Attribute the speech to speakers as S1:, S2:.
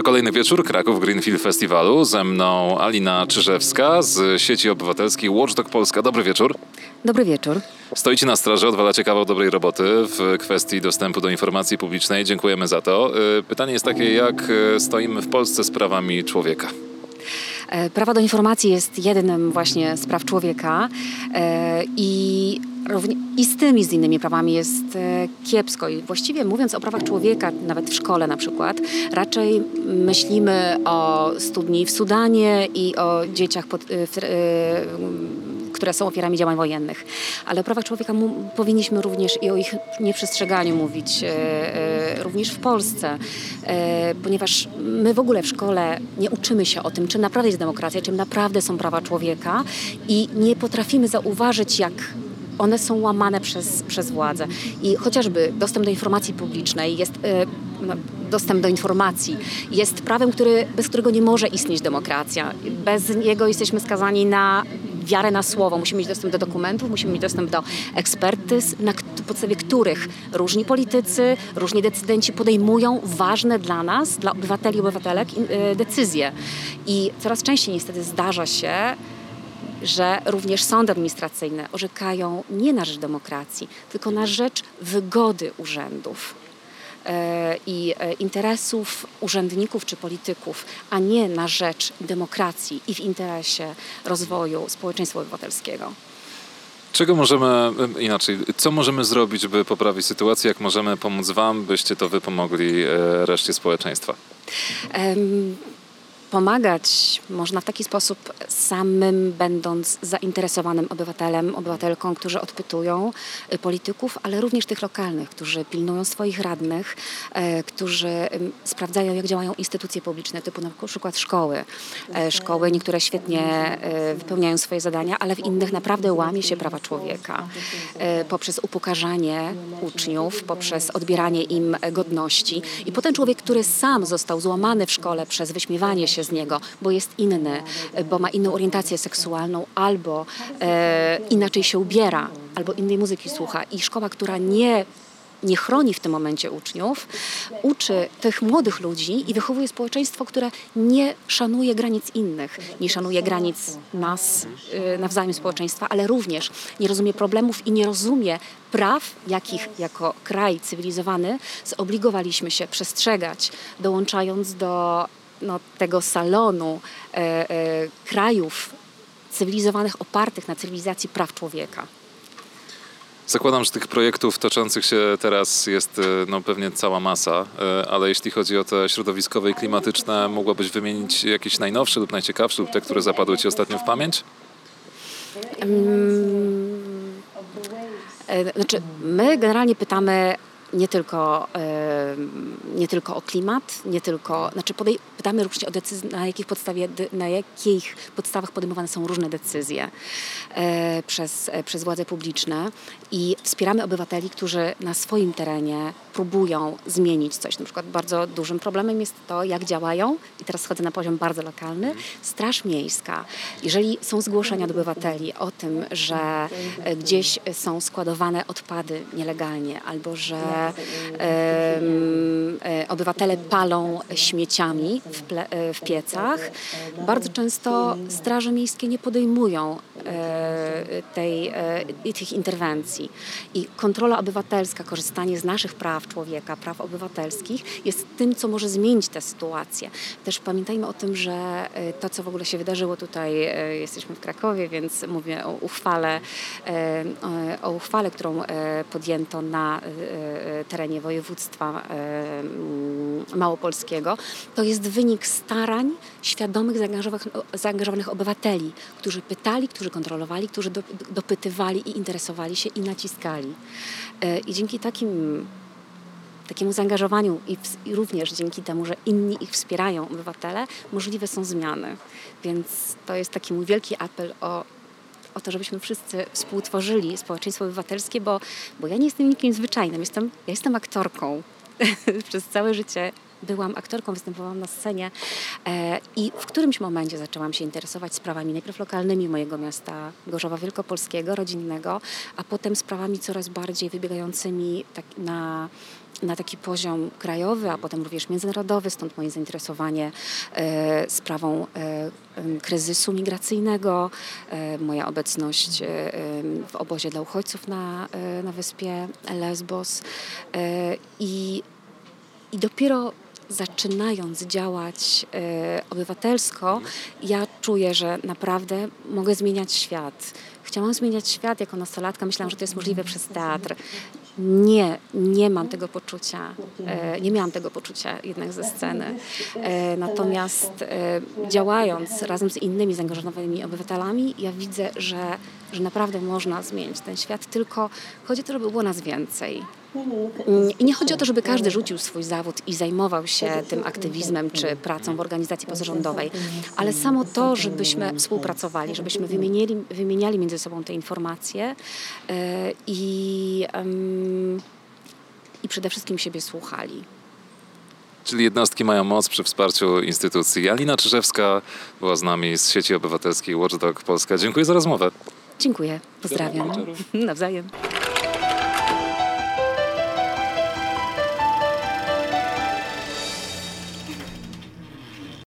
S1: To kolejny wieczór Kraków Green Film Festiwalu. Ze mną Alina Czyżewska z sieci obywatelskiej Watchdog Polska. Dobry wieczór.
S2: Dobry wieczór.
S1: Stoicie na straży, odwalacie kawał dobrej roboty w kwestii dostępu do informacji publicznej. Dziękujemy za to. Y, Pytanie jest takie, jak y, stoimy w Polsce z prawami człowieka?
S2: E, Prawo do informacji jest jednym właśnie z praw człowieka e, i, i z tymi, z innymi prawami jest e, kiepsko. I właściwie mówiąc o prawach człowieka, nawet w szkole na przykład, raczej myślimy o studni w Sudanie i o dzieciach, pod, e, e, które są ofiarami działań wojennych. Ale o prawach człowieka powinniśmy również i o ich nieprzestrzeganiu mówić, również w Polsce, ponieważ my w ogóle w szkole nie uczymy się o tym, czym naprawdę jest demokracja, czym naprawdę są prawa człowieka i nie potrafimy zauważyć, jak one są łamane przez, przez władzę. I chociażby dostęp do informacji publicznej jest. e, Dostęp do informacji jest prawem, który, bez którego nie może istnieć demokracja. Bez niego jesteśmy skazani na wiarę na słowo. Musimy mieć dostęp do dokumentów, musimy mieć dostęp do ekspertyz, na podstawie których różni politycy, różni decydenci podejmują ważne dla nas, dla obywateli i obywatelek y, decyzje. I coraz częściej niestety zdarza się, że również sądy administracyjne orzekają nie na rzecz demokracji, tylko na rzecz wygody urzędów e, i e, interesów urzędników czy polityków, a nie na rzecz demokracji i w interesie rozwoju społeczeństwa obywatelskiego.
S1: Czego możemy, y, inaczej, co możemy zrobić, by poprawić sytuację? Jak możemy pomóc Wam, byście to Wy pomogli e, reszcie społeczeństwa?
S2: Pomagać można w taki sposób samym będąc zainteresowanym obywatelem, obywatelką, którzy odpytują y, polityków, ale również tych lokalnych, którzy pilnują swoich radnych, e, którzy sprawdzają, jak działają instytucje publiczne, typu na przykład szkoły. E, Szkoły niektóre świetnie e, wypełniają swoje zadania, ale w innych naprawdę łamie się prawa człowieka. Poprzez upokarzanie uczniów, poprzez odbieranie im godności. I potem człowiek, który sam został złamany w szkole przez wyśmiewanie się z niego, bo jest inny, e, bo ma inną orientację seksualną, albo e, inaczej się ubiera, albo innej muzyki słucha. I szkoła, która nie nie chroni w tym momencie uczniów, uczy tych młodych ludzi i wychowuje społeczeństwo, które nie szanuje granic innych, nie szanuje granic nas y, nawzajem społeczeństwa, ale również nie rozumie problemów i nie rozumie praw, jakich jako kraj cywilizowany zobligowaliśmy się przestrzegać, dołączając do no, tego salonu e, e, krajów cywilizowanych opartych na cywilizacji praw człowieka.
S1: Zakładam, że tych projektów toczących się teraz jest e, no, pewnie cała masa, ale jeśli chodzi o te środowiskowe i klimatyczne, mogłabyś wymienić jakieś najnowsze lub najciekawsze lub te, które zapadły Ci ostatnio w pamięć?
S2: E, Znaczy, my generalnie pytamy nie tylko, nie tylko o klimat, nie tylko, znaczy podej- pytamy również o decyzje, na jakich, podstawie, na jakich podstawach podejmowane są różne decyzje e, przez, e, przez władze publiczne i wspieramy obywateli, którzy na swoim terenie próbują zmienić coś. Na przykład bardzo dużym problemem jest to, jak działają, i teraz schodzę na poziom bardzo lokalny, Straż Miejska. Jeżeli są zgłoszenia od obywateli o tym, że e, gdzieś są składowane odpady nielegalnie, albo że e, obywatele palą śmieciami w, e, w piecach, bardzo często straże miejskie nie podejmują tej, e, tych interwencji. I kontrola obywatelska, korzystanie z naszych praw człowieka, praw obywatelskich jest tym, co może zmienić tę sytuację. Też pamiętajmy o tym, że e, to, co w ogóle się wydarzyło tutaj, e, jesteśmy w Krakowie, więc mówię o uchwale, e, o- uchwale, którą e, podjęto na e, terenie województwa e, małopolskiego, to jest wynik starań świadomych, zaangażowanych obywateli, którzy pytali, którzy kontrolowali, którzy do, dopytywali i interesowali się i naciskali. E, I dzięki takim takiemu zaangażowaniu i, ws- i również dzięki temu, że inni ich wspierają, obywatele, możliwe są zmiany. Więc to jest taki mój wielki apel o, o to, żebyśmy wszyscy współtworzyli społeczeństwo obywatelskie, bo, bo ja nie jestem nikim zwyczajnym, jestem, ja jestem aktorką. Przez całe życie byłam aktorką, występowałam na scenie e, i w którymś momencie zaczęłam się interesować sprawami najpierw lokalnymi mojego miasta Gorzowa Wielkopolskiego, rodzinnego, a potem sprawami coraz bardziej wybiegającymi tak na na taki poziom krajowy, a potem również międzynarodowy, stąd moje zainteresowanie e, sprawą e, kryzysu migracyjnego, moja obecność w obozie dla uchodźców na, na wyspie Lesbos i, i dopiero zaczynając działać e, obywatelsko, ja czuję, że naprawdę mogę zmieniać świat. Chciałam zmieniać świat jako nastolatka, myślałam, że to jest możliwe przez teatr. Nie, nie mam tego poczucia, e, nie miałam tego poczucia jednak ze sceny. E, Natomiast działając razem z innymi zaangażowanymi obywatelami, ja widzę, że, że naprawdę można zmienić ten świat, tylko chodzi o to, żeby było nas więcej. Mm, I nie chodzi o to, żeby każdy rzucił swój zawód i zajmował się tym aktywizmem czy pracą w organizacji pozarządowej, ale samo to, żebyśmy współpracowali, żebyśmy wymieniali, wymieniali między sobą te informacje e, i, i przede wszystkim siebie słuchali.
S1: Czyli jednostki mają moc przy wsparciu instytucji. Alina Czyżewska była z nami z sieci obywatelskiej Watchdog Polska. Dziękuję za rozmowę.
S2: Dziękuję, pozdrawiam.
S1: wieczoru.
S2: Nawzajem.